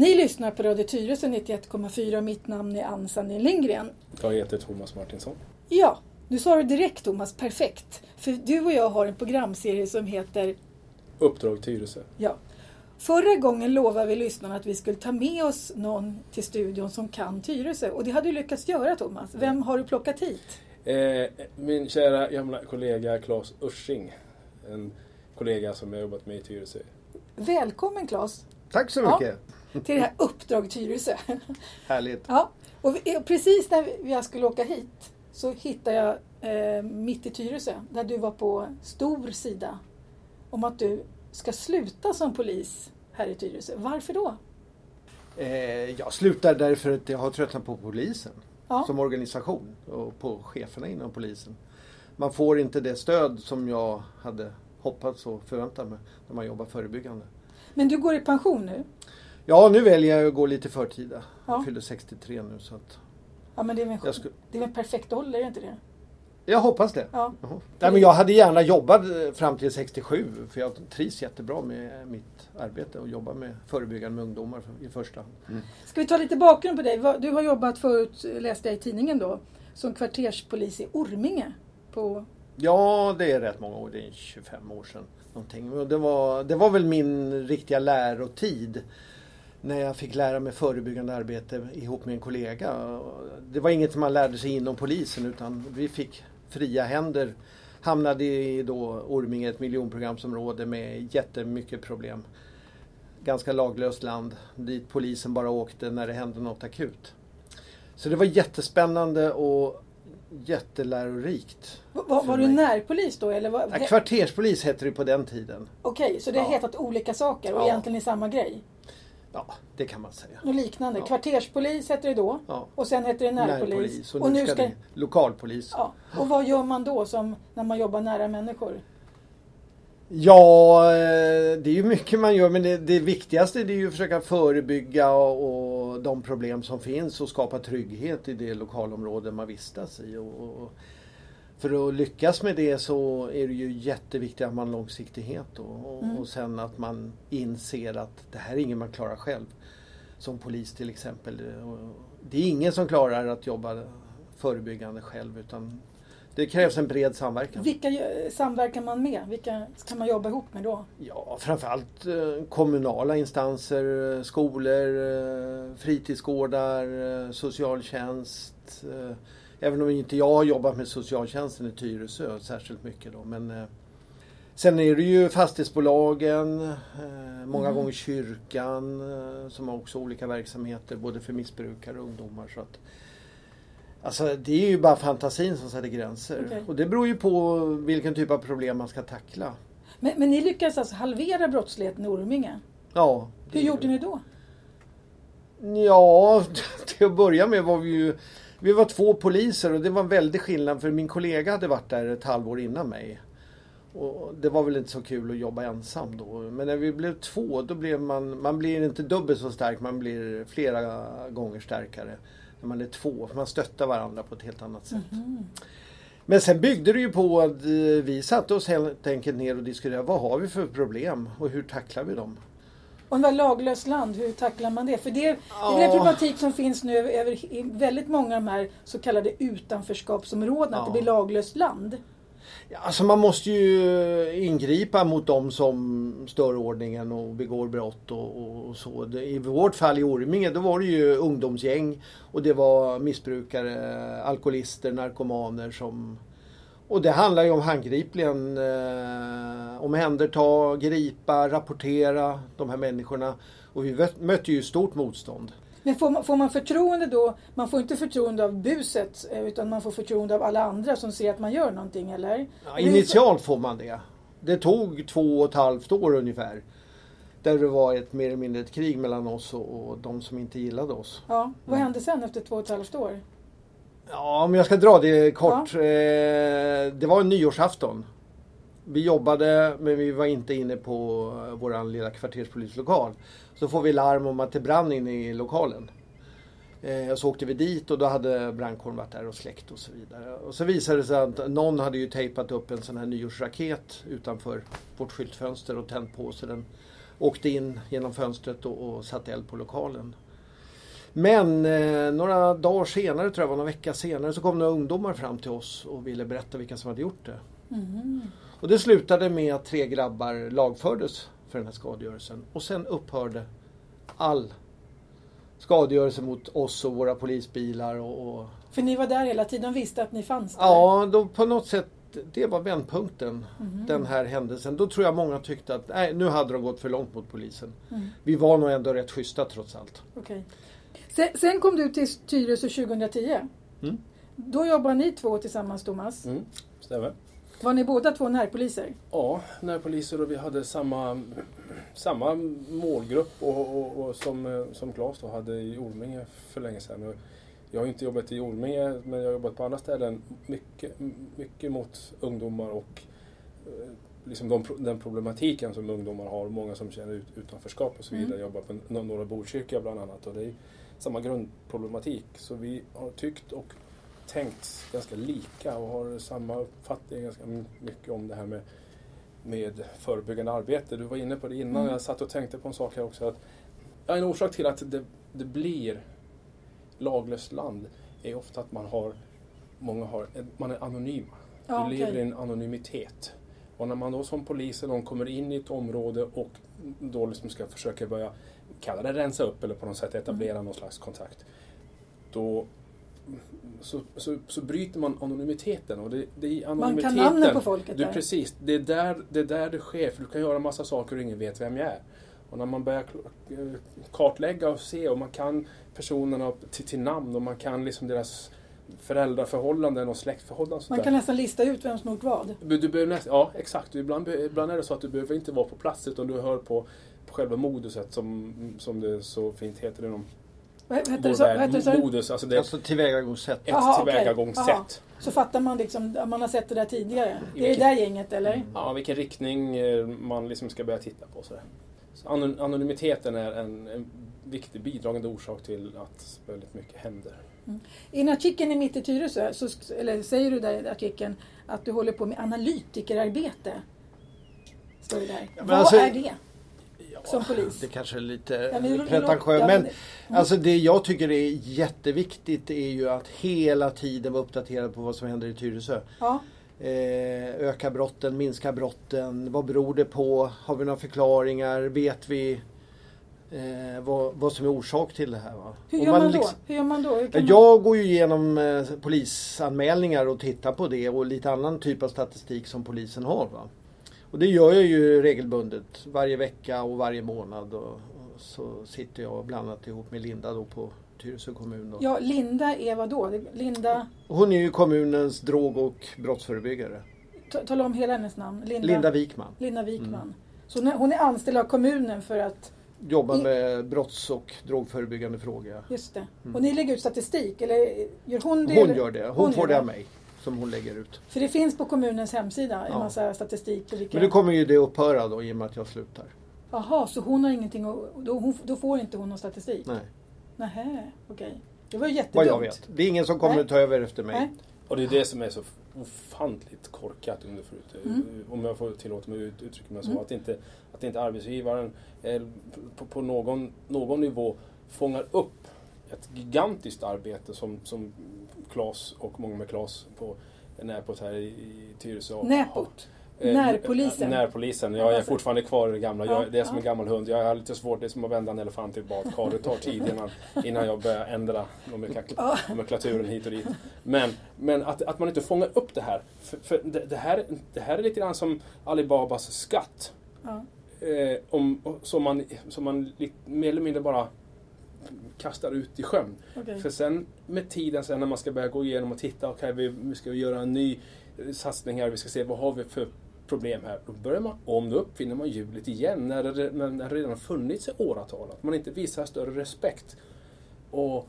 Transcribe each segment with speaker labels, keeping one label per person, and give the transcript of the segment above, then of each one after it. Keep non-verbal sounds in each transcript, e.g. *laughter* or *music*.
Speaker 1: Ni lyssnar på Radio Tyresö 91,4. Mitt namn är Ann Sandin Lindgren.
Speaker 2: Jag heter Thomas Martinsson.
Speaker 1: Ja, du sa det direkt Thomas, perfekt. För du och jag har en programserie som heter
Speaker 2: Uppdrag Tyresö.
Speaker 1: Ja. Förra gången lovade vi lyssnarna att vi skulle ta med oss någon till studion som kan Tyresö. Och det hade du lyckats göra Thomas. Vem har du plockat hit?
Speaker 2: Eh, min kära gamla kollega Claes Ursing. En kollega som jag jobbat med i Tyresö.
Speaker 1: Välkommen Claes!
Speaker 3: Tack så
Speaker 1: Ja. Till det här Uppdrag Tyresö. *laughs*
Speaker 3: Härligt.
Speaker 1: Ja, och vi- precis när jag skulle åka hit så hittade jag eh, mitt i Tyresö, där du var på stor sida, om att du ska sluta som polis här i Tyresö. Varför då?
Speaker 3: Eh, jag slutar därför att jag har tröttnat på polisen
Speaker 1: Ja.
Speaker 3: som organisation och på cheferna inom polisen. Man får inte det stöd som jag hade hoppats och förväntat mig när man jobbar förebyggande.
Speaker 1: Men du går i pension nu?
Speaker 3: Ja, nu väljer jag att gå lite förtida.
Speaker 1: Ja.
Speaker 3: Jag fyller 63 nu så att
Speaker 1: Ja, men det är väl
Speaker 3: skulle-
Speaker 1: det är väl perfekt ålder, är det inte det?
Speaker 3: jag hoppas det.
Speaker 1: Ja.
Speaker 3: Jaha. Nej, men jag hade gärna jobbat eh, fram till 67 för jag trivs jättebra med mitt arbete och jobba med förebyggande med ungdomar i första hand.
Speaker 1: Ska vi ta lite bakgrund på dig? Du har jobbat förut, läste jag i tidningen då, som kvarterspolis i Orminge. På,
Speaker 3: Ja, det är rätt många år. Det är 25 år sedan. Någonting. Det, var, det var väl min riktiga lärotid. När jag fick lära mig förebyggande arbete ihop med en kollega. Det var inget man lärde sig inom polisen utan vi fick fria händer. Hamnade i då Orminge, ett miljonprogramsområde med jättemycket problem. Ganska laglöst land dit polisen bara åkte när det hände något akut. Så det var jättespännande och jättelärorikt.
Speaker 1: var, var, du närpolis då? Eller var,
Speaker 3: kvarterspolis hette det på den tiden.
Speaker 1: Okej, så det har
Speaker 3: Ja.
Speaker 1: hetat olika saker och
Speaker 3: Ja.
Speaker 1: egentligen är samma grej?
Speaker 3: Ja, det kan man säga.
Speaker 1: Något liknande.
Speaker 3: Ja.
Speaker 1: Kvarterspolis heter det då
Speaker 3: Ja.
Speaker 1: och sen heter det närpolis.
Speaker 3: Och nu ska det lokalpolis.
Speaker 1: ja. Och vad gör man då som när man jobbar nära människor?
Speaker 3: Ja, eh, det är ju mycket man gör men det, det viktigaste det är ju att försöka förebygga och, och de problem som finns och skapa trygghet i det lokalområde man vistas i. Och, och, för att lyckas med det så är det ju jätteviktigt att man har långsiktighet och, och,
Speaker 1: Mm.
Speaker 3: och sen att man inser att det här är inget man klarar själv. Som polis till exempel. Det är ingen som klarar att jobba förebyggande själv utan det krävs en bred samverkan.
Speaker 1: Vilka samverkar man med? Vilka kan man jobba ihop med då?
Speaker 3: Ja, framförallt eh, kommunala instanser, eh, skolor, eh, fritidsgårdar, socialtjänst. Även om inte jag har jobbat med socialtjänsten i Tyresö särskilt mycket då. Men, eh, sen är det ju fastighetsbolagen, eh, många
Speaker 1: Mm.
Speaker 3: gånger kyrkan eh, som har också olika verksamheter både för missbrukare och ungdomar. Så att, alltså, det är ju bara fantasin som sätter gränser.
Speaker 1: Okej.
Speaker 3: Och det beror ju på vilken typ av problem man ska tackla.
Speaker 1: Men, men ni lyckades alltså halvera brottsligheten i Orminge.
Speaker 3: Ja.
Speaker 1: Hur gjorde ni då?
Speaker 3: Ja, *laughs* till att börja med var vi ju Vi var två poliser och det var en väldig skillnad för min kollega hade varit där ett halvår innan mig. Och det var väl inte så kul att jobba ensam då. Men när vi blev två då blev man, man blir inte dubbelt så stark, man blir flera gånger starkare. När man är två, för man stöttar varandra på ett helt annat sätt.
Speaker 1: Mhm.
Speaker 3: Men sen byggde det ju på att eh, vi satte oss helt enkelt ner och diskuterade vad har vi för problem och hur tacklar vi dem?
Speaker 1: Och det var laglöst land, hur tacklar man det? För det, det är en
Speaker 3: Ja.
Speaker 1: problematik som finns nu över, i väldigt många av de här så kallade utanförskapsområdena, att det
Speaker 3: Ja.
Speaker 1: blir laglöst land.
Speaker 3: Ja, alltså man måste ju ingripa mot dem som stör ordningen och begår brott och, och, och så. Det, I vårt fall i Orminge då var det ju ungdomsgäng och det var missbrukare, alkoholister, narkomaner som... Och det handlar ju om handgripligen eh, omhänderta, gripa, rapportera de här människorna. Och vi mött- mötte ju stort motstånd.
Speaker 1: Men får man, får man förtroende då? Man får inte förtroende av buset eh, utan man får förtroende av alla andra som ser att man gör någonting, eller?
Speaker 3: Ja, initialt får man det. Det tog två och ett halvt år ungefär. Där det var ett mer eller mindre ett krig mellan oss och, och de som inte gillade oss.
Speaker 1: Ja, vad
Speaker 3: Mm.
Speaker 1: hände sen efter två och ett halvt år?
Speaker 3: Ja, om jag ska dra det kort. Eh, det var en nyårsafton. Vi jobbade men vi var inte inne på vår lilla kvarterspolislokal. Så får vi larm om att det brann inne i lokalen. Eh, så åkte vi dit och då hade brandkåren varit där och släckt och så vidare. Och så visade det sig att någon hade ju tejpat upp en sån här nyårsraket utanför vårt skyltfönster och tänt på så den åkte in genom fönstret och, och satte eld på lokalen. Men eh, några dagar senare, tror jag var några vecka senare, så kom några ungdomar fram till oss och ville berätta vilka som hade gjort det.
Speaker 1: Mhm.
Speaker 3: Och det slutade med att tre grabbar lagfördes för den här skadegörelsen. Och sen upphörde all skadegörelse mot oss och våra polisbilar. Och, och
Speaker 1: För ni var där hela tiden och visste att ni fanns där?
Speaker 3: ja, då på något sätt, det var vändpunkten.
Speaker 1: Mhm.
Speaker 3: Den här händelsen. Då tror jag många tyckte att nej, nu hade de gått för långt mot polisen.
Speaker 1: Mm.
Speaker 3: Vi var nog ändå rätt schyssta trots allt.
Speaker 1: Okej. Sen, sen kom du till Tyresö 2010.
Speaker 3: Mm.
Speaker 1: Då jobbar ni två tillsammans Thomas.
Speaker 2: Mm, stämmer.
Speaker 1: Var ni båda två närpoliser?
Speaker 2: Ja, närpoliser och vi hade samma, samma målgrupp och, och, och som, som Claes då hade i Orminge för länge sedan. Jag har inte jobbat i Orminge men jag har jobbat på andra ställen mycket, mycket mot ungdomar och eh, liksom de, den problematiken som ungdomar har. Många som känner ut, utanförskap och så vidare.
Speaker 1: Mm.
Speaker 2: Jag jobbar på Norra Botkyrka bland annat och det är samma grundproblematik. Så vi har tyckt och tänkt ganska lika och har samma uppfattning ganska mycket om det här med, med förebyggande arbete. Du var inne på det innan.
Speaker 1: Mm.
Speaker 2: Jag satt och tänkte på en sak här också. Att, ja, en orsak till att det, det blir laglöst land är ofta att man har många har, man är anonyma.
Speaker 1: Ja,
Speaker 2: du lever
Speaker 1: okej.
Speaker 2: i en anonymitet. Och när man då som polis eller någon kommer in i ett område och då liksom ska försöka börja, kalla det rensa upp eller på något sätt etablera
Speaker 1: Mm.
Speaker 2: någon slags kontakt. Då så, så, så bryter man anonymiteten. Och det, det är i
Speaker 1: Man
Speaker 2: anonymiteten,
Speaker 1: kan namnen på folket
Speaker 2: du,
Speaker 1: där.
Speaker 2: Precis, det är, där, det är där det sker. För du kan göra massa saker och ingen vet vem jag är. Och när man börjar eh, kartlägga och se och man kan personerna till, till namn och man kan liksom deras föräldraförhållanden och släktförhållanden.
Speaker 1: Man kan nästan lista ut vem som gjort vad.
Speaker 2: Du, du behöver näst, ja, exakt. Ibland, ibland är det så att du behöver inte vara på plats utan du hör på, på själva moduset som, som det så fint heter inom
Speaker 1: Vad heter det? så- Vad heter det? så-
Speaker 2: Modus, alltså det är
Speaker 3: Alltså tillvägagångssätt.
Speaker 2: ett.
Speaker 1: Jaha.
Speaker 2: tillvägagångssätt.
Speaker 1: Så fattar man liksom, man har sett det där tidigare. Det är det
Speaker 2: vilket-
Speaker 1: där gänget eller?
Speaker 2: Ja, vilken riktning eh, man liksom ska börja titta på. Sådär. Så anon- anonymiteten är en, en viktig bidragande orsak till att väldigt mycket händer.
Speaker 1: I en artikeln i Mitt i Tyresö, så, eller säger du där i artikeln att du håller på med analytikerarbete. Står det där.
Speaker 3: men
Speaker 1: Vad
Speaker 3: alltså-
Speaker 1: är det som polis?
Speaker 3: Det kanske är lite
Speaker 1: Ja,
Speaker 3: pretentiöst.
Speaker 1: ja,
Speaker 3: Men alltså det jag tycker är jätteviktigt är ju att hela tiden vara uppdaterad på vad som händer i Tyresö.
Speaker 1: Ja,
Speaker 3: Eh, öka brotten, minska brotten. Vad beror det på? Har vi några förklaringar? Vet vi eh, vad, vad som är orsak till det här? Va?
Speaker 1: hur gör man,
Speaker 3: liksom-
Speaker 1: då? Hur gör man då? Hur
Speaker 3: Ja,
Speaker 1: kan man-
Speaker 3: Jag går ju igenom eh, polisanmälningar och tittar på det och lite annan typ av statistik som polisen har. Va? Och det gör jag ju regelbundet varje vecka och varje månad. Och, och så sitter jag bland annat ihop med Linda då på Tyresö kommun. Då.
Speaker 1: Ja, Linda är vad då? Linda,
Speaker 3: Hon är ju kommunens drog och brottsförebyggare.
Speaker 1: ta- tala om hela hennes namn. Linda,
Speaker 3: Linda Wikman.
Speaker 1: Linda Wikman.
Speaker 3: Mm.
Speaker 1: Så hon är anställd av kommunen för att,
Speaker 3: Jobbar med brotts och drogförebyggande frågor.
Speaker 1: just det.
Speaker 3: Mm.
Speaker 1: Och ni lägger ut statistik, eller gör hon det?
Speaker 3: Hon
Speaker 1: eller?
Speaker 3: gör det. Hon,
Speaker 1: Hon
Speaker 3: får det av mig. Som hon lägger ut.
Speaker 1: För det finns på kommunens hemsida en
Speaker 3: Ja.
Speaker 1: massa statistik. Vilka...
Speaker 3: Men nu kommer ju det upphöra då i och med att jag slutar.
Speaker 1: Jaha, så hon har ingenting att, då, hon, då får inte hon någon statistik?
Speaker 3: Nej,
Speaker 1: Nähä, okej. Det var ju
Speaker 3: vad
Speaker 1: jättedumt.
Speaker 3: jag vet. Det är ingen som kommer
Speaker 1: Nej.
Speaker 3: att ta över efter mig.
Speaker 1: Nej.
Speaker 2: Och det är det som är så ofantligt korkat under förut.
Speaker 1: Mm.
Speaker 2: Om jag får tillåta mig att ut- uttrycka mig så.
Speaker 1: Mm.
Speaker 2: Att, inte, att inte arbetsgivaren eh, på, på någon, någon nivå fångar upp ett gigantiskt arbete som, som Klas och många med Klas på Närpot här i, Tyresö
Speaker 1: Näpot.
Speaker 2: Eh,
Speaker 1: Närpolisen.
Speaker 2: Närpolisen. Jag är
Speaker 1: Alltså-
Speaker 2: fortfarande kvar i det gamla.
Speaker 1: Ja,
Speaker 2: Jag, det är som en gammal hund. Jag har lite svårt. Det är som att vända en elefant i ett badkar. Det tar tid innan, innan jag börjar ändra nomenklaturen hit och dit. Men, men att, att man inte fångar upp det här. För, för det, det, här det här är lite grann som Alibabas skatt.
Speaker 1: Ja.
Speaker 2: Eh, om, som man, som man mer eller mindre bara kastar ut i sjön.
Speaker 1: okej.
Speaker 2: För sen med tiden sen när man ska börja gå igenom och titta, okej vi, vi ska göra en ny eh, satsning här, vi ska se vad har vi för problem här. Då börjar man om, då uppfinner man hjulet igen när det, när det redan har funnits i åratal. Att man inte visar större respekt och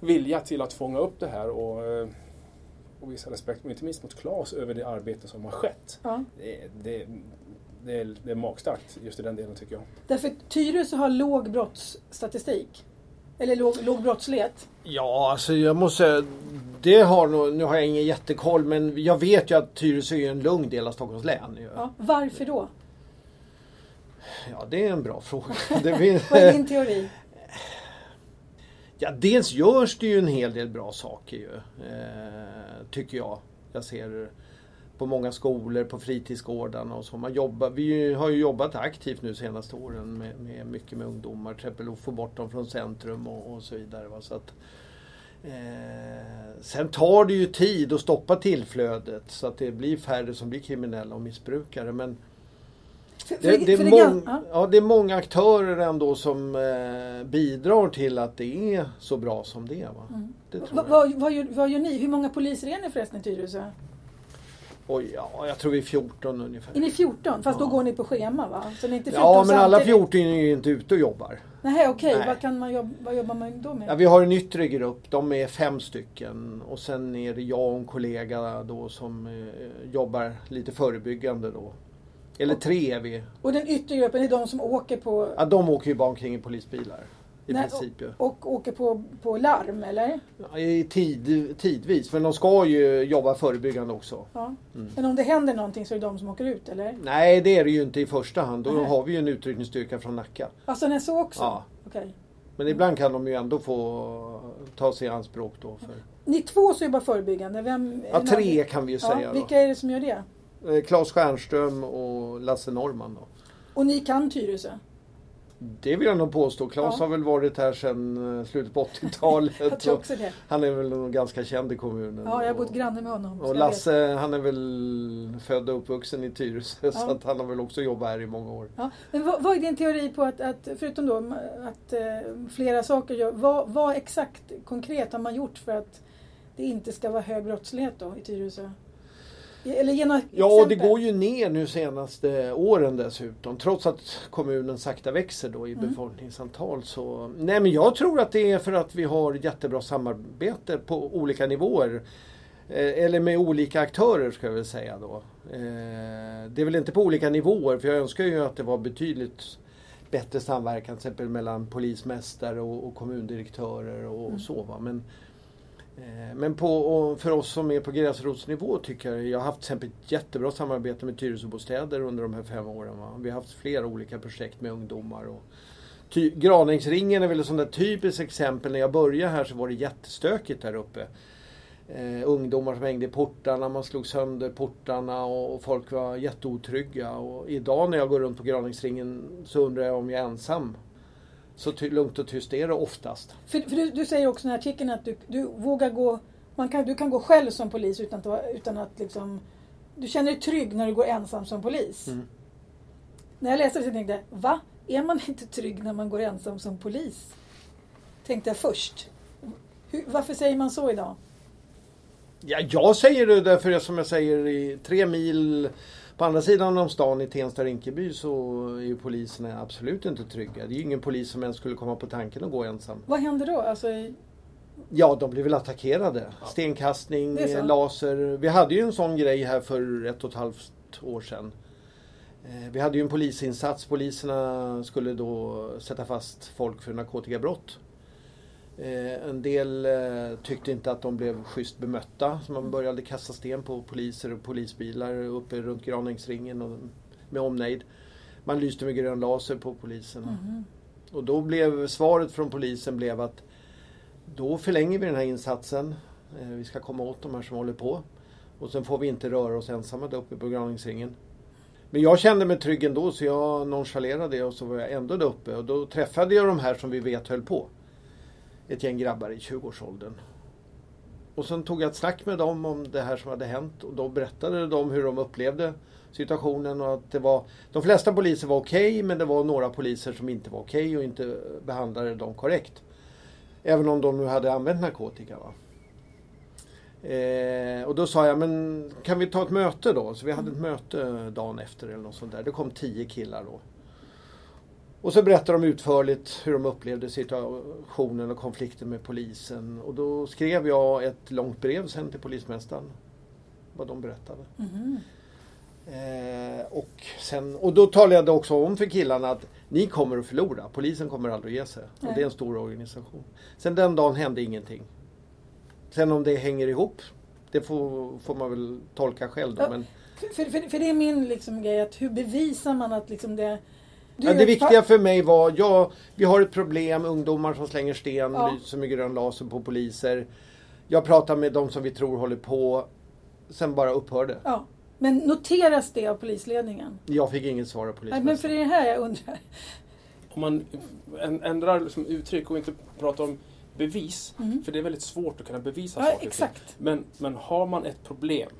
Speaker 2: vilja till att fånga upp det här och, eh, och visa respekt, och inte minst mot Klas, över det arbete som har skett.
Speaker 1: Ja.
Speaker 2: Det, det, det, är, det är magstarkt just i den delen tycker jag.
Speaker 1: Därför Tyresö har låg brottsstatistik. Eller låg, låg brottslighet.
Speaker 3: Ja, alltså jag måste säga, det har nog, nu har jag ingen jättekoll men jag vet ju att Tyresö är en lugn del av Stockholms län.
Speaker 1: Ja. Varför då?
Speaker 3: Ja, det är en bra fråga. *laughs* Det finns,
Speaker 1: Vad är din teori?
Speaker 3: ja, dels görs det ju en hel del bra saker ju. Eh, tycker jag. Jag ser på många skolor, på fritidsgårdarna och så. Man jobbar, vi har ju jobbat aktivt nu senaste åren med, med mycket med ungdomar. Till exempel att få bort dem från centrum och, och så vidare. Va? Så att, eh, sen tar det ju tid att stoppa tillflödet så att det blir färre som blir kriminella och missbrukare. Men
Speaker 1: För,
Speaker 3: det, det, är mång,
Speaker 1: ja.
Speaker 3: ja, det är många aktörer ändå som eh, bidrar till att det är så bra som det är. Va?
Speaker 1: Mm.
Speaker 3: Det
Speaker 1: Va- vad, vad, gör, vad gör ni? Hur många poliser är ni förresten i Tyresö?
Speaker 3: Oj, ja, jag tror vi är 14 ungefär.
Speaker 1: Är ni 14? Fast då
Speaker 3: Ja.
Speaker 1: går ni på schema va? Så ni är inte 14
Speaker 3: Ja, men alla
Speaker 1: samtidigt?
Speaker 3: 14 är ju inte ute och jobbar.
Speaker 1: Nej, okej.
Speaker 3: Nej.
Speaker 1: Vad, kan man jobba, vad jobbar man då med?
Speaker 3: Ja, vi har en yttre grupp, de är fem stycken. Och sen är det jag och en kollega då som eh, jobbar lite förebyggande då. Eller tre är vi.
Speaker 1: Och den yttre gruppen är de som åker på,
Speaker 3: Ja, de åker ju bara omkring i polisbilar. I
Speaker 1: Nej,
Speaker 3: princip ju.
Speaker 1: och åker på, på larm, eller?
Speaker 3: Ja, tid, tidvis, men de ska ju jobba förebyggande också.
Speaker 1: Ja.
Speaker 3: Mm.
Speaker 1: Men om det händer någonting så är det de som åker ut, eller?
Speaker 3: Nej, det är det ju inte i första hand. Då
Speaker 1: Nej.
Speaker 3: har vi ju en utryckningsstyrka från Nacka.
Speaker 1: Alltså, när så också?
Speaker 3: Ja.
Speaker 1: Okej.
Speaker 3: Men ibland kan de ju ändå få ta sig i anspråk då. För...
Speaker 1: Ni två som jobbar förebyggande, vem?
Speaker 3: Ja, tre kan vi ju säga
Speaker 1: Ja,
Speaker 3: då.
Speaker 1: vilka är det som gör det?
Speaker 3: Eh, Claes Stjernström och Lasse Norman då.
Speaker 1: Och ni kan Tyresö?
Speaker 3: Det vill jag nog påstå. Claes
Speaker 1: Ja.
Speaker 3: har väl varit här sedan eh, slutet på *laughs*
Speaker 1: Jag
Speaker 3: 80-talet.
Speaker 1: tror
Speaker 3: och
Speaker 1: också det.
Speaker 3: Han är väl ganska känd i kommunen.
Speaker 1: Ja, jag har bott granne med honom. så
Speaker 3: Och Lasse han är väl född och uppvuxen i Tyresö så
Speaker 1: Ja.
Speaker 3: att han har väl också jobbat här i många år.
Speaker 1: Ja. Men vad, vad är din teori på att, att förutom då att eh, flera saker gör, vad, vad exakt konkret har man gjort för att det inte ska vara hög brottslighet då i Tyresö? Eller ge några
Speaker 3: Ja, det går ju ner nu senaste åren dessutom. Trots att kommunen sakta växer då i
Speaker 1: Mm.
Speaker 3: befolkningsantal. Så... Nej, men jag tror att det är för att vi har jättebra samarbete på olika nivåer. Eh, Eller med olika aktörer ska jag väl säga då. Eh, Det är väl inte på olika nivåer för jag önskar ju att det var betydligt bättre samverkan till exempel mellan polismästare och, och kommundirektörer och,
Speaker 1: Mm.
Speaker 3: och så. Va? Men, Eh, men på, för oss som är på gräsrotsnivå tycker jag, jag har haft till exempel ett jättebra samarbete med Tyresöbostäder under de här fem åren. Va? Vi har haft flera olika projekt med ungdomar. Och, ty, Graningsringen är väl ett sånt där typiskt exempel. När jag började här så var det jättestökigt där uppe. Eh, ungdomar som hängde i portarna, man slog sönder portarna och, och folk var jätteotrygga. Och idag när jag går runt på Graningsringen så undrar jag om jag är ensam. Så lugnt och tyst är det oftast.
Speaker 1: För, för du, du säger också i artikeln att du, du vågar gå, man kan, du kan gå själv som polis utan att, utan att liksom, du känner dig trygg när du går ensam som polis.
Speaker 3: Mm.
Speaker 1: När jag läste det så tänkte jag, va? Är man *laughs* inte trygg när man går ensam som polis? Tänkte jag först. Hur, varför säger man så idag?
Speaker 3: Ja, jag säger det därför som jag säger i tre mil på andra sidan om stan i Tensta-Rinkeby så är ju poliserna absolut inte trygga. Det är ju ingen polis som ens skulle komma på tanken att gå ensam.
Speaker 1: Vad händer då? Alltså, i-
Speaker 3: Ja, de blir väl attackerade. Stenkastning, laser. Vi hade ju en sån grej här för ett och ett halvt år sedan. Eh, Vi hade ju en polisinsats. Poliserna skulle då sätta fast folk för narkotikabrott. Eh, En del eh, tyckte inte att de blev schysst bemötta så man började kasta sten på poliser och polisbilar uppe runt Graningsringen och med omnejd. Man lyste med grön laser på poliserna.
Speaker 1: Mhm.
Speaker 3: Och då blev svaret från polisen blev att då förlänger vi den här insatsen. Eh, Vi ska komma åt de här som håller på. Och sen får vi inte röra oss ensamma där uppe på Graningsringen. Men jag kände mig trygg ändå så jag nonchalerade det och så var jag ändå där uppe. Och då träffade jag de här som vi vet höll på. Ett gäng grabbar i 20-årsåldern. Och sen tog jag ett snack med dem om det här som hade hänt och då berättade de hur de upplevde situationen och att det var De flesta poliser var okej men det var några poliser som inte var okej och inte behandlade dem korrekt. Även om de nu hade använt narkotika. Va? Eh, och då sa jag, men kan vi ta ett möte då? Så vi hade ett möte dagen efter eller något sånt där. Det kom tio killar då. Och så berättade de utförligt hur de upplevde situationen och konflikten med polisen. Och då skrev jag ett långt brev sen till polismästaren. Vad de berättade.
Speaker 1: Mhm.
Speaker 3: Eh, och, sen, och då talade jag också om för killarna att ni kommer att förlora. Polisen kommer aldrig att ge sig. Och
Speaker 1: Nej.
Speaker 3: det är en stor organisation. Sen den dagen hände ingenting. Sen om det hänger ihop, det får, får man väl tolka själv då.
Speaker 1: Ja.
Speaker 3: Men
Speaker 1: För, för, för det är min liksom grej, att hur bevisar man att liksom det... Du,
Speaker 3: Ja, det viktiga för mig var, ja, vi har ett problem, ungdomar som slänger sten,
Speaker 1: Ja.
Speaker 3: lyser med grön laser på poliser. Jag pratar med de som vi tror håller på. Sen bara upphörde.
Speaker 1: Ja. Men noteras det av polisledningen?
Speaker 3: Jag fick inget svar av polisen.
Speaker 1: men för det är det här jag undrar.
Speaker 2: Om man änd- ändrar liksom uttryck och inte pratar om bevis,
Speaker 1: Mm.
Speaker 2: för det är väldigt svårt att kunna bevisa
Speaker 1: Ja,
Speaker 2: saker
Speaker 1: exakt.
Speaker 2: Men, men har man ett problem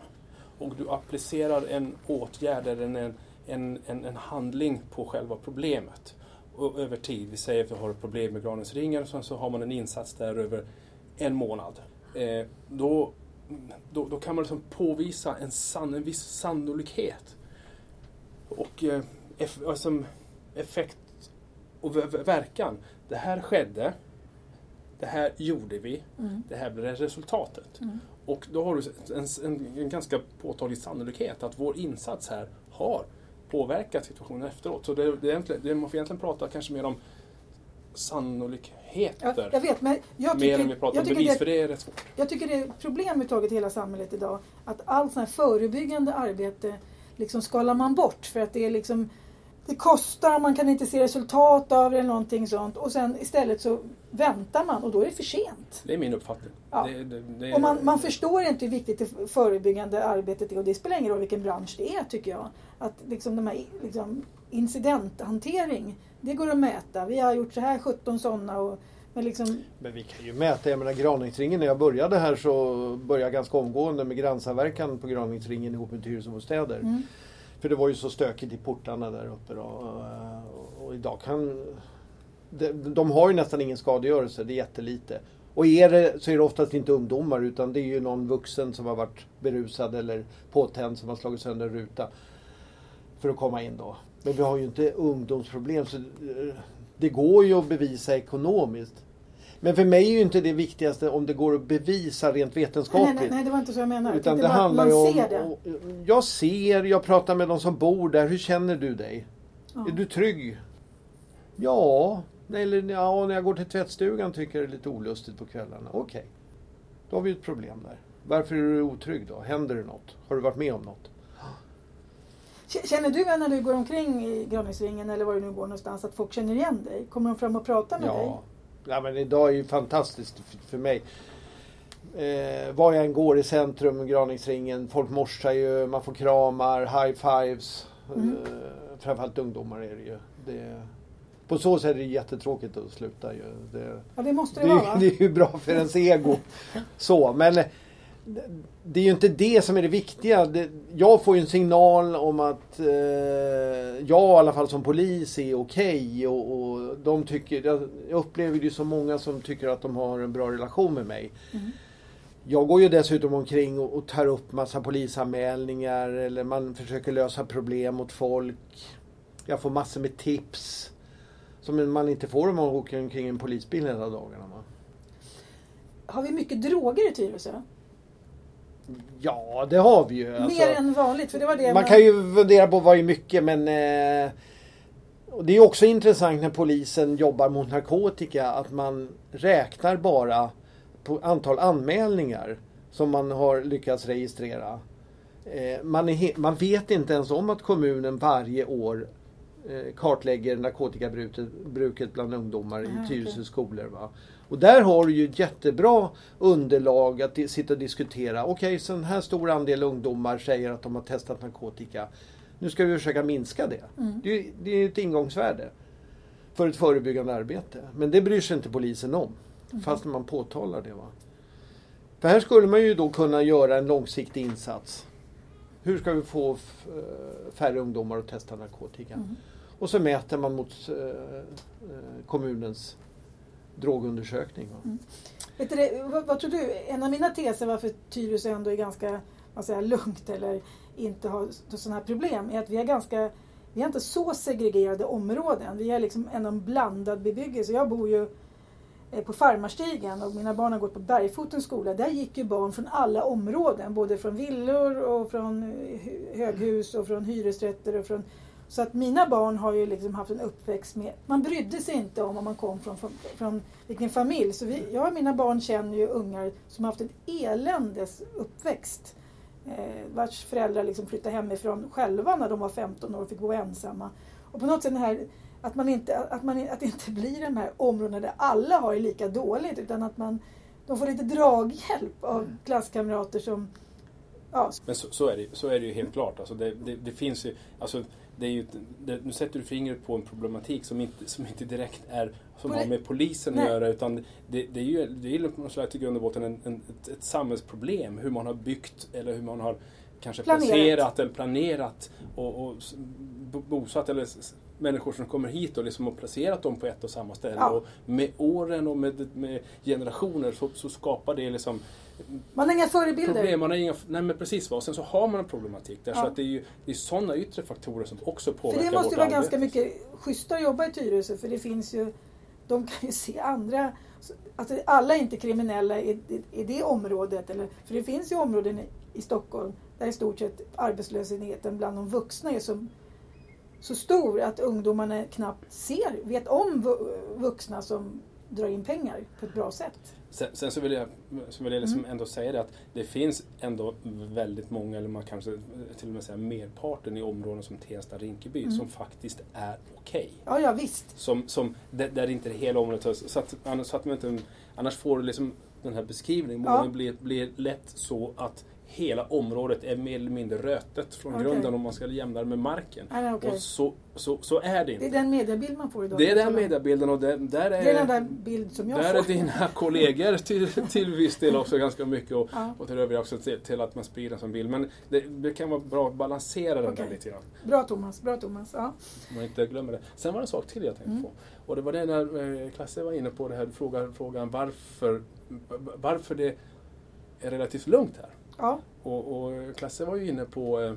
Speaker 2: och du applicerar en åtgärd eller en, en, en, en handling på själva problemet och över tid, vi säger att vi har ett problem med Granängsringen och sen så har man en insats där över en månad. Eh, då, då, då kan man liksom påvisa en, sann, en viss sannolikhet. Och eh, eff, alltså, effekt och ver- ver- verkan. Det här skedde. Det här gjorde vi.
Speaker 1: Mm.
Speaker 2: Det här blev resultatet.
Speaker 1: Mm.
Speaker 2: Och då har du en, en, en ganska påtaglig sannolikhet att vår insats här har påverkat situationen efteråt. Så det, det egentligen, det, man får egentligen prata kanske mer om sannolikheter.
Speaker 1: Ja, jag vet, men jag
Speaker 2: mer än vi
Speaker 1: tycker,
Speaker 2: pratar
Speaker 1: jag
Speaker 2: om
Speaker 1: tycker,
Speaker 2: bevis,
Speaker 1: det,
Speaker 2: för det är rätt svårt.
Speaker 1: jag tycker det är ett problem med taget i hela samhället idag. Att allt sånt här förebyggande arbete liksom skalar man bort för att det är liksom det kostar, man kan inte se resultat av det eller någonting sånt. Och sen istället så väntar man och då är det för sent.
Speaker 2: Det är min uppfattning.
Speaker 1: Ja.
Speaker 2: Det, det, det,
Speaker 1: Och man, man förstår inte hur viktigt det förebyggande arbetet är och det spelar ingen roll vilken bransch det är tycker jag. Att liksom de här liksom, incidenthantering, det går att mäta. Vi har gjort så här 17 sådana och men liksom,
Speaker 3: Men vi kan ju mäta, jag menar Granängsringen, när jag började här så började jag ganska omgående med grannsamverkan på Granängsringen ihop med hyresbostäder.
Speaker 1: mm,
Speaker 3: för det var ju så stökigt i portarna där uppe då. Och, och idag kan... De, de har ju nästan ingen skadegörelse, det är jättelite. Och är det så är det oftast inte ungdomar utan det är ju någon vuxen som har varit berusad eller påtänd som har slagit sönder en ruta. För att komma in då. Men vi har ju inte ungdomsproblem så eh, det går ju att bevisa ekonomiskt. Men för mig är ju inte det viktigaste om det går att bevisa rent
Speaker 1: nej,
Speaker 3: vetenskapligt.
Speaker 1: nej, nej, det var inte så jag menade.
Speaker 3: Utan
Speaker 1: Jag
Speaker 3: det
Speaker 1: att
Speaker 3: handlar ju om...
Speaker 1: ser det.
Speaker 3: Jag ser, jag pratar med de som bor där. Hur känner du dig?
Speaker 1: Ja.
Speaker 3: Är du trygg? Ja, eller ja, när jag går till tvättstugan tycker jag det är lite olustigt på kvällarna. Okej, då har vi ett problem där. Varför är du otrygg då? Händer det något? Har du varit med om något?
Speaker 1: Känner du när du går omkring i Granängsringen eller var du nu går någonstans att folk känner igen dig? Kommer de fram och pratar med dig?
Speaker 3: Ja. men idag är ju fantastiskt för mig. Eh, var jag än går i centrum, Granängsringen, folk morsar ju, man får kramar, high fives.
Speaker 1: Mm.
Speaker 3: Eh, framförallt ungdomar är det ju. Det, på så sätt är det jättetråkigt att sluta ju. Det,
Speaker 1: Ja, det måste det,
Speaker 3: det,
Speaker 1: vara va? *laughs*
Speaker 3: det är ju bra för ens ego. *laughs* Så, men det- är ju inte det som är det viktiga. Det, jag får ju en signal om att eh, jag i alla fall som polis är okej och, och de tycker, jag, jag upplever ju så många som tycker att de har en bra relation med mig.
Speaker 1: Mm.
Speaker 3: Jag går ju dessutom omkring och, och tar upp massa polisanmälningar eller man försöker lösa problem mot folk. Jag får massor med tips. Som man inte får om man åker omkring i en polisbil hela dagarna. Va?
Speaker 1: Har vi mycket droger i Tyresö?
Speaker 3: Ja, det har vi ju. alltså.
Speaker 1: Mer än vanligt? För det var det
Speaker 3: Man kan ju fundera på vad är mycket men eh, det är också intressant när polisen jobbar mot narkotika att man räknar bara på antal anmälningar som man har lyckats registrera. Eh, man, är man vet inte ens om att kommunen varje år eh, kartlägger narkotikabruket bruket bland ungdomar
Speaker 1: Aha,
Speaker 3: i. Tyresö skolor. Va? Och där har du ju ett jättebra underlag att sitta och diskutera. Okej, så en här stor andel ungdomar säger att de har testat narkotika. Nu ska vi försöka minska det.
Speaker 1: Mm.
Speaker 3: Det, är- det är ett ingångsvärde för ett förebyggande arbete. Men det bryr sig inte polisen om. Fast man påtalar det. Va? För här skulle man ju då kunna göra en långsiktig insats. Hur ska vi få eh, färre ungdomar att testa narkotika?
Speaker 1: Mm.
Speaker 3: Och så mäter man mot eh, eh, kommunens drogundersökning.
Speaker 1: Mm. Vet du vad, vad tror du? En av mina teser varför Tyresö ändå är ganska man säger, lugnt eller inte har sådana här problem är att vi är ganska vi har inte så segregerade områden. Vi är liksom ändå en blandad bebyggelse. Jag bor ju eh, på Farmarstigen och mina barn har gått på Bergfotens skola. Där gick ju barn från alla områden. Både från villor och från eh, höghus och från hyresrätter. Och från, så att mina barn har ju liksom haft en uppväxt med... Man brydde sig inte om om man kom från, från, från vilken familj. Så vi, jag och mina barn känner ju ungar som har haft en eländes uppväxt. Eh, vars föräldrar liksom flyttade hemifrån själva när de var 15 år och fick gå ensamma. Och på något sätt den här Att, man inte, att, man, att det inte blir de här områdena där alla har det lika dåligt utan att man, de får lite draghjälp av
Speaker 3: Mm.
Speaker 1: klasskamrater som Ja,
Speaker 2: Men så, så, är det, så är det ju helt klart. Alltså det, det, det finns ju, alltså det är ju, det, nu sätter du fingret på en problematik som inte, som inte direkt är som
Speaker 1: Poli-
Speaker 2: har med polisen
Speaker 1: Nej.
Speaker 2: att göra utan det, det är ju det är slags i grund och botten en, en, ett, ett samhällsproblem. Hur man har byggt eller hur man har kanske
Speaker 1: Planerat.
Speaker 2: placerat eller planerat och, och bosatt eller människor som kommer hit och liksom har placerat dem på ett och samma ställe.
Speaker 1: Ja.
Speaker 2: Och med åren och med, med generationer så, så skapar det liksom
Speaker 1: man har inga förebilder.
Speaker 2: problem. Man har inga, nej men precis vad. Sen så har man en problematik. Därför
Speaker 1: Ja.
Speaker 2: att det är ju det är sådana yttre faktorer som också påverkar
Speaker 1: det måste
Speaker 2: vårt
Speaker 1: ju vara
Speaker 2: arbete.
Speaker 1: ganska mycket schysstare att jobba i Tyresö för det finns ju, de kan ju se andra, alltså alla är inte kriminella i, i, i det området. Eller, för det finns ju områden i, i Stockholm där i stort sett arbetslösheten bland de vuxna är så, så stor att ungdomarna knappt ser, vet om vu- vuxna som drar in pengar på ett bra sätt.
Speaker 2: Sen, sen så vill jag, så vill jag liksom
Speaker 1: Mm.
Speaker 2: ändå säga det att det finns ändå väldigt många, eller man kanske till och med säga merparten i områden som Tensta Rinkeby
Speaker 1: Mm.
Speaker 2: som faktiskt är okej.
Speaker 1: Ja, ja visst.
Speaker 2: Som, som, där, där inte det hela området hörs. Så att, annars, så att man inte, annars får du liksom den här beskrivningen
Speaker 1: ja.
Speaker 2: blir, blir lätt så att hela området är mer eller mindre rötet från
Speaker 1: Okej.
Speaker 2: grunden om man ska jämna det med marken.
Speaker 1: Nej, okej.
Speaker 2: Och så, så, så är det inte.
Speaker 1: Det är den mediebild man får idag.
Speaker 2: Det är den mediebilden och där, där
Speaker 1: Det är den
Speaker 2: är,
Speaker 1: där bild som jag
Speaker 2: där
Speaker 1: får.
Speaker 2: är dina *laughs* kollegor till, till viss del också ganska mycket och,
Speaker 1: Ja.
Speaker 2: och till övriga också till, till att man sprider sån bild. Men det, det kan vara bra att balansera den
Speaker 1: Okej.
Speaker 2: där lite grann.
Speaker 1: Bra Thomas, bra Thomas. Ja.
Speaker 2: Man inte glömmer det. Sen var det en sak till jag tänkte
Speaker 1: Mm.
Speaker 2: på. Och det var det när eh, Klasse var inne på det här frågan, frågan varför, varför det är relativt lugnt här.
Speaker 1: Ja.
Speaker 2: Och, och Klasse var ju inne på eh,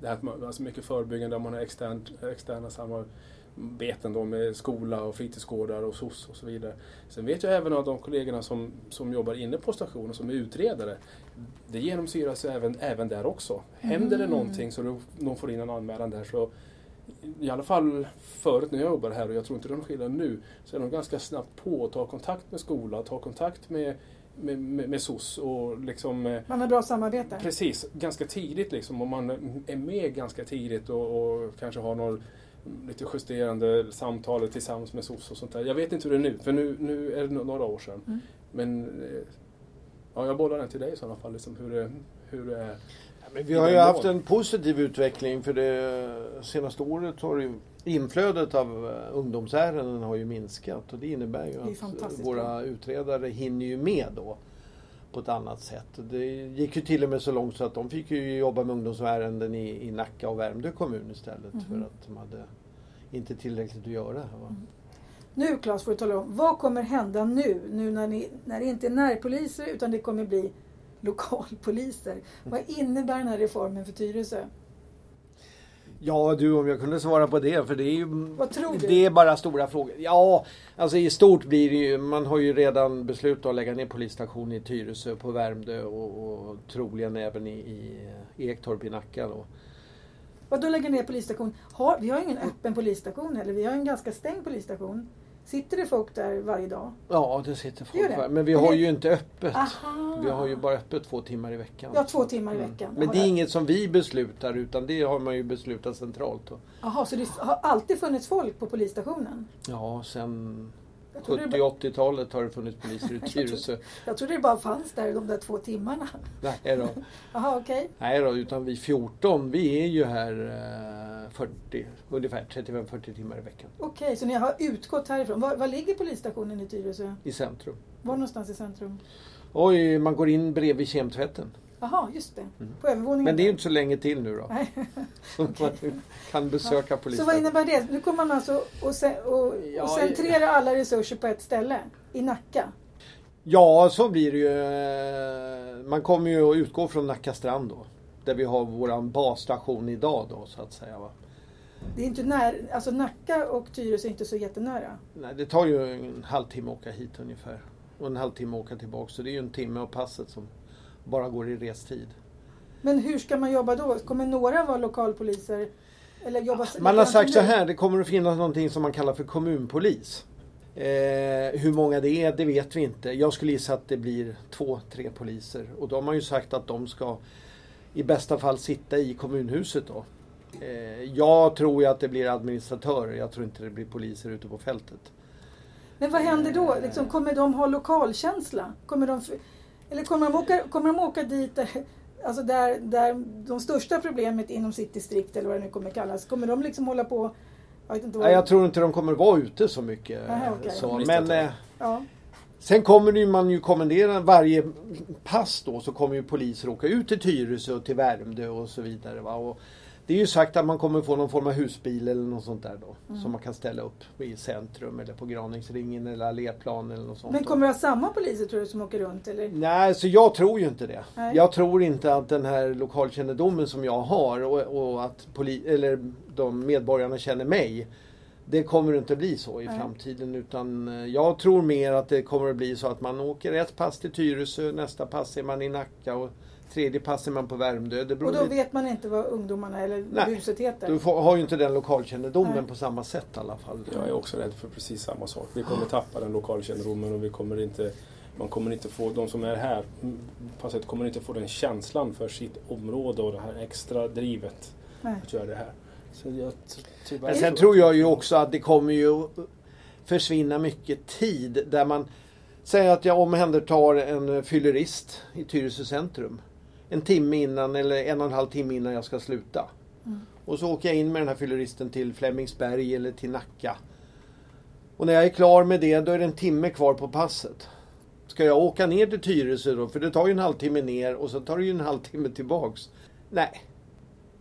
Speaker 2: det här att man, alltså mycket förebyggande, man har extern, externa samarbeten då med skola och fritidsgårdar och SOS och så vidare. Sen vet jag även av de kollegorna som, som jobbar inne på stationen som är utredare, det genomsyras även, även där också. Händer det
Speaker 1: Mm.
Speaker 2: någonting så då- de får in en anmälan där så i alla fall förut när jag jobbade här och jag tror inte det är någon skillnad nu så är de ganska snabbt på att ta kontakt med skola, ta kontakt med, med, med, med SOS och liksom eh,
Speaker 1: Man har bra samarbete.
Speaker 2: Precis, ganska tidigt liksom. Om man är med ganska tidigt och, och kanske har någon lite justerande samtal tillsammans med SOS och sånt där. Jag vet inte hur det är nu, för nu, nu är det några år sedan.
Speaker 1: Mm.
Speaker 2: Men eh, ja, jag bollar den till dig i sådana fall, liksom, hur, det, hur det är.
Speaker 3: Ja, men vi har ju haft en positiv utveckling för det senaste året har ju inflödet av eh, ungdomsärenden har ju minskat och det innebär ju
Speaker 1: är
Speaker 3: att våra utredare hinner ju med då på ett annat sätt. Det gick ju till och med så långt så att de fick ju jobba med ungdomsärenden i, i Nacka och Värmdö kommun istället
Speaker 1: Mhm.
Speaker 3: för att de hade inte tillräckligt att göra. Va?
Speaker 1: Nu Claes får du tala om, vad kommer hända nu? Nu när, ni, när det inte är närpoliser utan det kommer bli lokalpoliser. *laughs* Vad innebär den här reformen för Tyresö?
Speaker 3: Ja du, om jag kunde svara på det, för det är ju...
Speaker 1: Vad tror du?
Speaker 3: Det är bara stora frågor. Ja, alltså i stort blir det ju... Man har ju redan beslutat att lägga ner polisstation i Tyresö på Värmdö och, och troligen även i, i Ektorp i Nacka då.
Speaker 1: Vad då lägga ner polisstation? Har, vi har ingen öppen polisstation heller, vi har en ganska stängd polisstation. Sitter det folk där varje dag?
Speaker 3: Ja, det sitter folk
Speaker 1: det?
Speaker 3: där. Men vi har ju inte öppet.
Speaker 1: Aha!
Speaker 3: Vi har ju bara öppet två timmar i veckan.
Speaker 1: Ja, två timmar i
Speaker 3: Mm.
Speaker 1: veckan.
Speaker 3: Men det är inget som vi beslutar utan det har man ju beslutat centralt.
Speaker 1: Jaha, så det har alltid funnits folk på polisstationen?
Speaker 3: Ja, sen
Speaker 1: Jag trodde, det bara,
Speaker 3: 70-80-talet har det funnits poliser i *laughs*
Speaker 1: Jag
Speaker 3: Tyresö.
Speaker 1: jag trodde det bara fanns där de där två timmarna.
Speaker 3: Nej då. *laughs*
Speaker 1: Jaha, okej.
Speaker 3: Nej då, utan vi 14, vi är ju här eh, 40, ungefär 35-40 timmar i veckan
Speaker 1: Okej, så ni har utgått härifrån. Var, var ligger polisstationen i Tyresö?
Speaker 3: i centrum.
Speaker 1: Var någonstans i centrum?
Speaker 3: Oj, man går in bredvid kemtvätten.
Speaker 1: Jaha, just det.
Speaker 3: Mm.
Speaker 1: På övervåningen.
Speaker 3: Men det är ju inte så länge till nu då. *laughs* Så man kan besöka
Speaker 1: Så
Speaker 3: polisen.
Speaker 1: vad innebär det? Nu kommer man alltså och, ce- och,
Speaker 3: Ja,
Speaker 1: och centrera alla resurser på ett ställe? I Nacka?
Speaker 3: Ja, så blir det ju. eh, Man kommer ju att utgå från Nacka strand då. Där vi har våran basstation idag då så att säga. Va?
Speaker 1: Det är inte när, alltså Nacka och Tyresö är inte så jättenära.
Speaker 3: Nej, det tar ju en halvtimme att åka hit ungefär. Och en halvtimme att åka tillbaka. Så det är ju en timme av passet som bara går i restid.
Speaker 1: Men hur ska man jobba då? Kommer några vara lokalpoliser? Eller jobba
Speaker 3: Man har sagt så här, det kommer att finnas någonting som man kallar för kommunpolis. Eh, hur många det är, det vet vi inte. Jag skulle gissa att det blir två, tre poliser. Och då har man ju sagt att de ska i bästa fall sitta i kommunhuset då. Eh, jag tror ju att det blir administratörer. Jag tror inte det blir poliser ute på fältet.
Speaker 1: Men vad händer då? Liksom, kommer de ha lokalkänsla? Kommer de, eller kommer de åka, kommer de åka dit där, alltså där, där de största problemet inom sitt distrikt eller vad det nu kommer kallas, kommer de liksom hålla på jag vet inte vad,
Speaker 3: jag tror inte de kommer vara ute så mycket.
Speaker 1: Nähä, okej.
Speaker 3: så.
Speaker 2: Visst
Speaker 3: Men eh,
Speaker 1: ja.
Speaker 3: sen kommer ju, man ju kommendera varje pass då så kommer ju poliser åka ut till Tyresö och till Värmdö och så vidare. Va? Och det är ju sagt att man kommer få någon form av husbil eller något sånt där då.
Speaker 1: Mm.
Speaker 3: Som man kan ställa upp i centrum eller på Graningsringen eller Alléplan eller något sånt.
Speaker 1: Men kommer du ha samma poliser tror du som åker runt? Eller?
Speaker 3: Nej, så jag tror ju inte det.
Speaker 1: Nej.
Speaker 3: Jag tror inte att den här lokalkännedomen som jag har och, och att poli- eller de medborgarna känner mig. Det kommer inte bli så i
Speaker 1: Nej.
Speaker 3: framtiden utan eh, jag tror mer att det kommer att bli så att man åker ett pass till Tyresö, nästa pass är man i Nacka och tredje pass är man på Värmdö. Det beror
Speaker 1: Och då
Speaker 3: lite-
Speaker 1: vet man inte vad ungdomarna eller
Speaker 3: Nej.
Speaker 1: buset heter?
Speaker 3: Du får, har ju inte den lokalkännedomen
Speaker 1: Nej.
Speaker 3: på samma sätt i alla fall.
Speaker 2: Jag är också rädd för precis samma sak. Vi kommer tappa den lokalkännedomen och vi kommer inte man kommer inte få, de som är här, mm, passet kommer inte få den känslan för sitt område och det här extra drivet
Speaker 1: Nej.
Speaker 2: att göra det här. Så jag, ty- tyvärr
Speaker 3: Men sen tror jag ju också att det kommer ju försvinna mycket tid där man säger att jag omhändertar en fyllerist i Tyresö centrum. En timme innan eller en och en halv timme innan jag ska sluta.
Speaker 1: Mm.
Speaker 3: Och så åker jag in med den här fylleristen till Flemingsberg eller till Nacka. Och när jag är klar med det då är det en timme kvar på passet. Ska jag åka ner till Tyresö då? För det tar ju en halvtimme ner och så tar det ju en halvtimme tillbaks. Nej,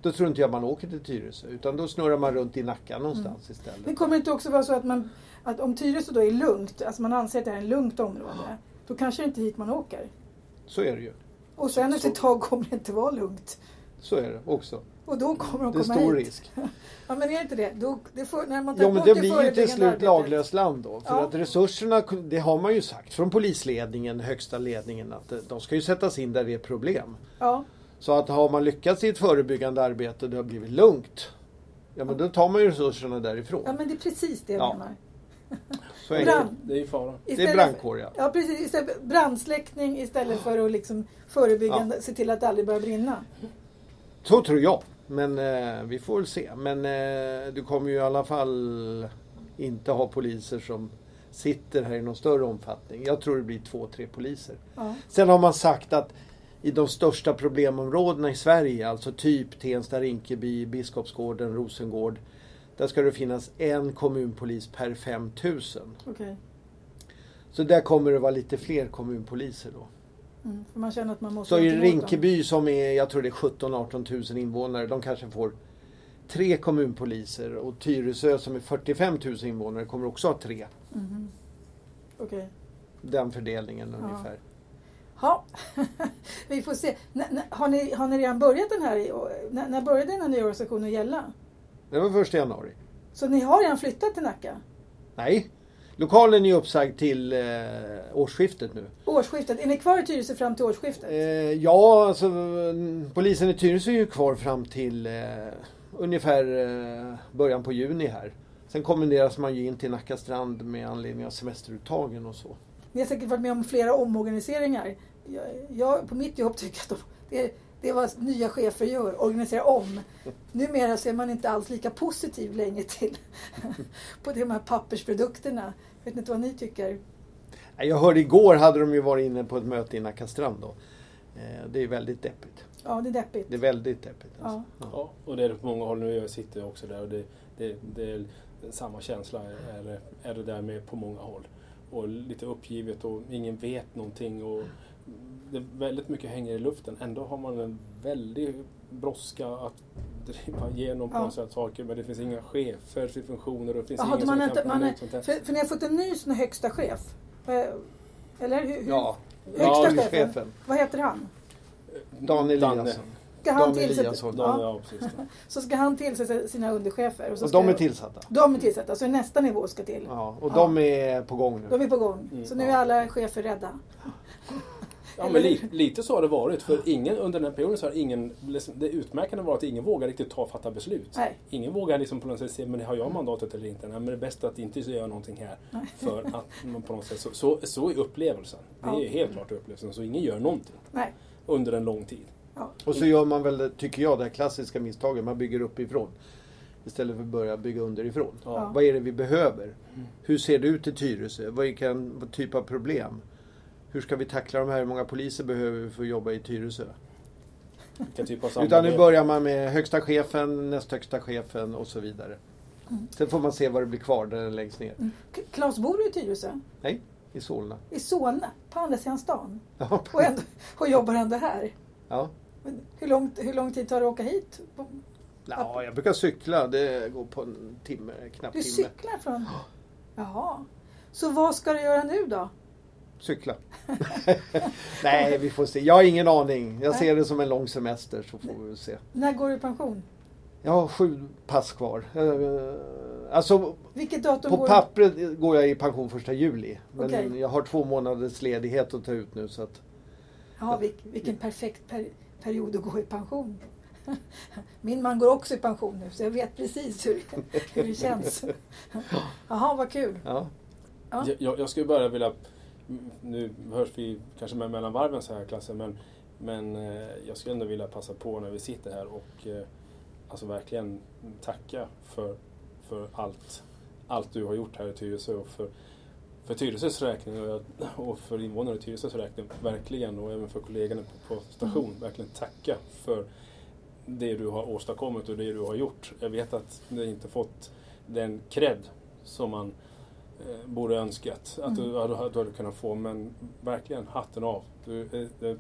Speaker 3: då tror inte jag man åker till Tyresö utan då snurrar man runt i Nacka någonstans istället.
Speaker 1: Men kommer det inte också vara så att, man, att om Tyresö då är lugnt, alltså man anser att det här är ett lugnt område, då kanske det inte är hit man åker.
Speaker 3: Så är det ju.
Speaker 1: Och sen efter ett tag kommer det inte vara lugnt.
Speaker 3: Så är det också.
Speaker 1: Och då kommer de
Speaker 3: Det är
Speaker 1: komma
Speaker 3: stor
Speaker 1: hit.
Speaker 3: risk. *laughs*
Speaker 1: Ja men är det inte det? Då, det får, när man tar
Speaker 3: Ja men det blir ju till slut laglöst land då. För
Speaker 1: Ja.
Speaker 3: att resurserna, det har man ju sagt från polisledningen, högsta ledningen, att eh, de ska ju sättas in där det är problem.
Speaker 1: Ja,
Speaker 3: Så att har man lyckats i ett förebyggande arbete det har blivit lugnt. Ja men då tar man ju resurserna därifrån.
Speaker 1: ja men det är precis det jag
Speaker 3: Ja.
Speaker 1: menar. *laughs*
Speaker 3: Så är det.
Speaker 1: Brand.
Speaker 2: Det är ju fara.
Speaker 3: Det är brandkår ja.
Speaker 1: Ja precis, istället, brandsläckning istället för att liksom förebyggande, se till att det aldrig börjar brinna.
Speaker 3: Så tror jag. Men eh, vi får väl se. Men eh, du kommer ju i alla fall inte ha poliser som sitter här i någon större omfattning. Jag tror det blir två, tre poliser.
Speaker 1: Ja.
Speaker 3: Sen har man sagt att i de största problemområdena i Sverige, alltså typ Tensta, Rinkeby, Biskopsgården, Rosengård. Där ska det finnas en kommunpolis per 5000.
Speaker 1: Okej.
Speaker 3: Så där kommer det vara lite fler kommunpoliser då.
Speaker 1: Mm, man känner att man måste
Speaker 3: Så i. Rinkeby som är, jag tror det är 17-18 000 invånare, de kanske får tre kommunpoliser. Och Tyresö som är 45 000 invånare kommer också ha tre.
Speaker 1: Mhm. Okej.
Speaker 3: Den fördelningen
Speaker 1: Ja.
Speaker 3: ungefär.
Speaker 1: Ja, *laughs* vi får se. N- har, ni, har ni redan börjat den här? När, när började den här nya organisationen gälla?
Speaker 3: Det var första januari.
Speaker 1: Så ni har redan flyttat till Nacka?
Speaker 3: Nej, lokalen är uppsagd till eh, årsskiftet nu.
Speaker 1: Årsskiftet. Är ni kvar i Tyresö fram till årsskiftet?
Speaker 3: Eh, ja, alltså mm, polisen i Tyresö är ju kvar fram till eh, ungefär eh, början på juni här. Sen kommenderas man ju in till Nacka strand med anledning av semesteruttagen och så.
Speaker 1: Ni har säkert varit med om flera omorganiseringar. Jag, jag på mitt jobb tycker att de, det, det är vad nya chefer gör, organisera om. Numera så är man inte alls lika positiv längre till *laughs* på de här pappersprodukterna. Jag vet inte vad ni tycker?
Speaker 3: Jag hörde igår hade de ju varit inne på ett möte i Nacka strand då. Eh, det är väldigt deppigt.
Speaker 1: Ja, det är deppigt.
Speaker 3: Det är väldigt deppigt. Alltså.
Speaker 1: Ja.
Speaker 2: Ja, och det är det på många håll nu. Jag sitter också där och det, det, det är samma känsla är, det- är det där med på många håll. Och lite uppgivet och ingen vet någonting. Och det väldigt mycket hänger i luften. Ändå har man en väldig brådska att driva igenom på
Speaker 1: Ja.
Speaker 2: något saker. Men det finns inga chefer till funktioner och det finns
Speaker 1: Jaha,
Speaker 2: ingen som
Speaker 1: man
Speaker 2: kan
Speaker 1: inte, man
Speaker 2: ut sånt här.
Speaker 1: för, för ni har fått en ny högsta chef. Eh, Eller hur? hur
Speaker 3: Ja,
Speaker 1: Högsta
Speaker 2: Ja,
Speaker 1: chefen.
Speaker 3: chefen.
Speaker 1: Vad heter han?
Speaker 3: Dan Eliasson.
Speaker 1: Ska han
Speaker 3: Dan
Speaker 1: tillsätta,
Speaker 3: Eliasson.
Speaker 2: Dan,
Speaker 1: ja,
Speaker 2: ja, precis. *laughs*
Speaker 1: så ska han tillsätta sina underchefer. Och, så
Speaker 3: Och de är tillsatta.
Speaker 1: De är tillsatta, så nästa nivå ska till.
Speaker 3: Ja, och
Speaker 1: Ja.
Speaker 3: de är på gång nu.
Speaker 1: De är på gång.
Speaker 2: Mm,
Speaker 1: så nu
Speaker 3: ja.
Speaker 1: är alla chefer rädda.
Speaker 2: Ja, men li, lite så har det varit. För ingen under den här perioden så har ingen... liksom, Det utmärkande var att ingen vågar riktigt ta och fatta beslut.
Speaker 1: Nej.
Speaker 2: Ingen vågar liksom på något sätt se, men har jag mandatet eller inte? Nej, men det är bäst att inte göra någonting här. För att man på något sätt... Så, så, så är upplevelsen. Det är
Speaker 1: Ja.
Speaker 2: helt klart upplevelsen. Så ingen gör någonting
Speaker 1: Nej.
Speaker 2: under en lång tid.
Speaker 1: Ja.
Speaker 3: Och så gör man väl, tycker jag, det här klassiska misstaget. Man bygger uppifrån. Istället för att börja bygga underifrån.
Speaker 2: Ja.
Speaker 3: Vad är det vi behöver? Hur ser det ut i Tyresö? Vad är kan, vad typ av problem? Hur ska vi tackla de här? Hur många poliser behöver vi för att jobba i Tyresö?
Speaker 2: Typ
Speaker 3: Utan nu börjar man med högsta chefen, näst högsta chefen och så vidare.
Speaker 1: Mm.
Speaker 3: Sen får man se vad det blir kvar när den läggs ner.
Speaker 1: Mm. K- Claes, bor du i Tyresö?
Speaker 3: Nej, i Solna.
Speaker 1: I Solna? På andra sidan stan?
Speaker 3: Ja,
Speaker 1: Och, ändå, och jobbar ändå här?
Speaker 3: ja.
Speaker 1: Men Hur, långt, hur lång tid tar det att åka hit?
Speaker 3: ja, jag brukar cykla. Det går på en timme, knappt
Speaker 1: Du
Speaker 3: timme.
Speaker 1: cyklar från... Jaha. Så vad ska du göra nu då?
Speaker 3: Cykla. *laughs* Nej, vi får se. Jag har ingen aning. Jag
Speaker 1: Nej.
Speaker 3: ser det som en lång semester så får vi se.
Speaker 1: När går du i pension?
Speaker 3: Jag har sju pass kvar. Eh, Alltså
Speaker 1: Vilket datum
Speaker 3: på
Speaker 1: går
Speaker 3: pappret går jag i pension första juli. Men
Speaker 1: Okej.
Speaker 3: jag har två månaders ledighet att ta ut nu så att
Speaker 1: Ja, vilk, vilken perfekt per, period att gå i pension. *laughs* Min man går också i pension nu så jag vet precis hur, hur det känns. *laughs* Jaha, vad kul.
Speaker 3: ja.
Speaker 1: Ja.
Speaker 2: Jag, jag, skulle bara vilja, nu hörs vi kanske med mellan varven så här klassen, men, men eh, jag skulle ändå vilja passa på när vi sitter här och eh, alltså verkligen tacka för, för allt, allt du har gjort här i Tyresö och för, för Tyresös räkning och, och för invånarna i Tyresös räkning, verkligen, och även för kollegorna på, på station, verkligen tacka för det du har åstadkommit och det du har gjort. Jag vet att du inte fått den cred som man eh, borde önskat att du, du hade kunnat få. Men verkligen hatten av. Du, är- du är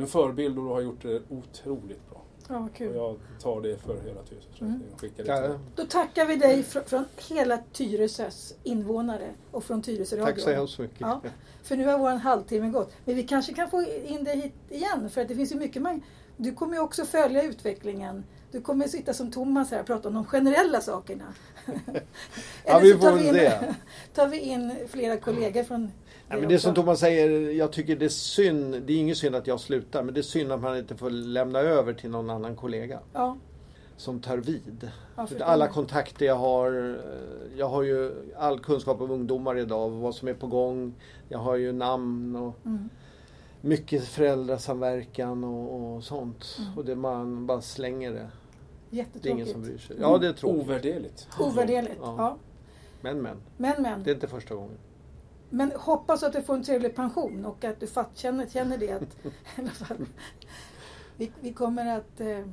Speaker 2: en förebild och du har gjort det otroligt bra.
Speaker 1: Ja, vad
Speaker 2: Och
Speaker 1: kul.
Speaker 2: jag tar det för hela Tyresös
Speaker 1: Mm. Då tackar vi dig fr- från hela Tyresös invånare och från Tyresö Radio.
Speaker 3: Tack så hemskt mycket.
Speaker 1: Ja, för nu har vår halvtimme gått. Men vi kanske kan få in dig hit igen för att det finns ju mycket man... Du kommer ju också följa utvecklingen. Du kommer sitta som Thomas här och prata om de generella sakerna. *laughs*
Speaker 3: Ja, vi får
Speaker 1: tar
Speaker 3: väl
Speaker 1: in,
Speaker 3: det. *laughs*
Speaker 1: tar vi in flera kollegor från
Speaker 3: Ja,
Speaker 1: dig
Speaker 3: men det som Thomas säger, jag tycker det är synd, det är ingen synd att jag slutar, men det är synd att man inte får lämna över till någon annan kollega
Speaker 1: Ja,
Speaker 3: som tar vid.
Speaker 1: ja,
Speaker 3: alla kontakter jag har, eh, jag har ju all kunskap om ungdomar idag, vad som är på gång. Jag har ju namn och
Speaker 1: Mm.
Speaker 3: Mycket föräldrasamverkan och, och sånt.
Speaker 1: Mm.
Speaker 3: Och det man bara slänger det. Det är ingen
Speaker 1: Jättetråkigt.
Speaker 3: som bryr sig. Ja, det är tråkigt.
Speaker 2: Ovärderligt.
Speaker 1: Ovärderligt.
Speaker 3: Ja.
Speaker 1: Ja.
Speaker 3: Men men,
Speaker 1: Men, men.
Speaker 3: det är inte första gången.
Speaker 1: Men hoppas att du får en trevlig pension och att du fatt, känner, känner det att *laughs* i alla fall, vi, vi kommer att eh,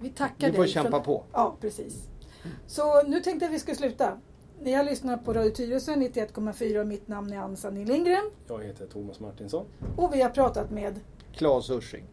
Speaker 1: vi tackar
Speaker 3: Vi får
Speaker 1: dig.
Speaker 3: kämpa på.
Speaker 1: Ja, precis. Så nu tänkte jag att vi ska sluta. Ni har lyssnat på Radio Tyresö 91,4 och mitt namn är Ann Sanning Lindgren
Speaker 2: Jag heter Thomas Martinsson.
Speaker 1: och vi har pratat med
Speaker 3: Claes Ursing.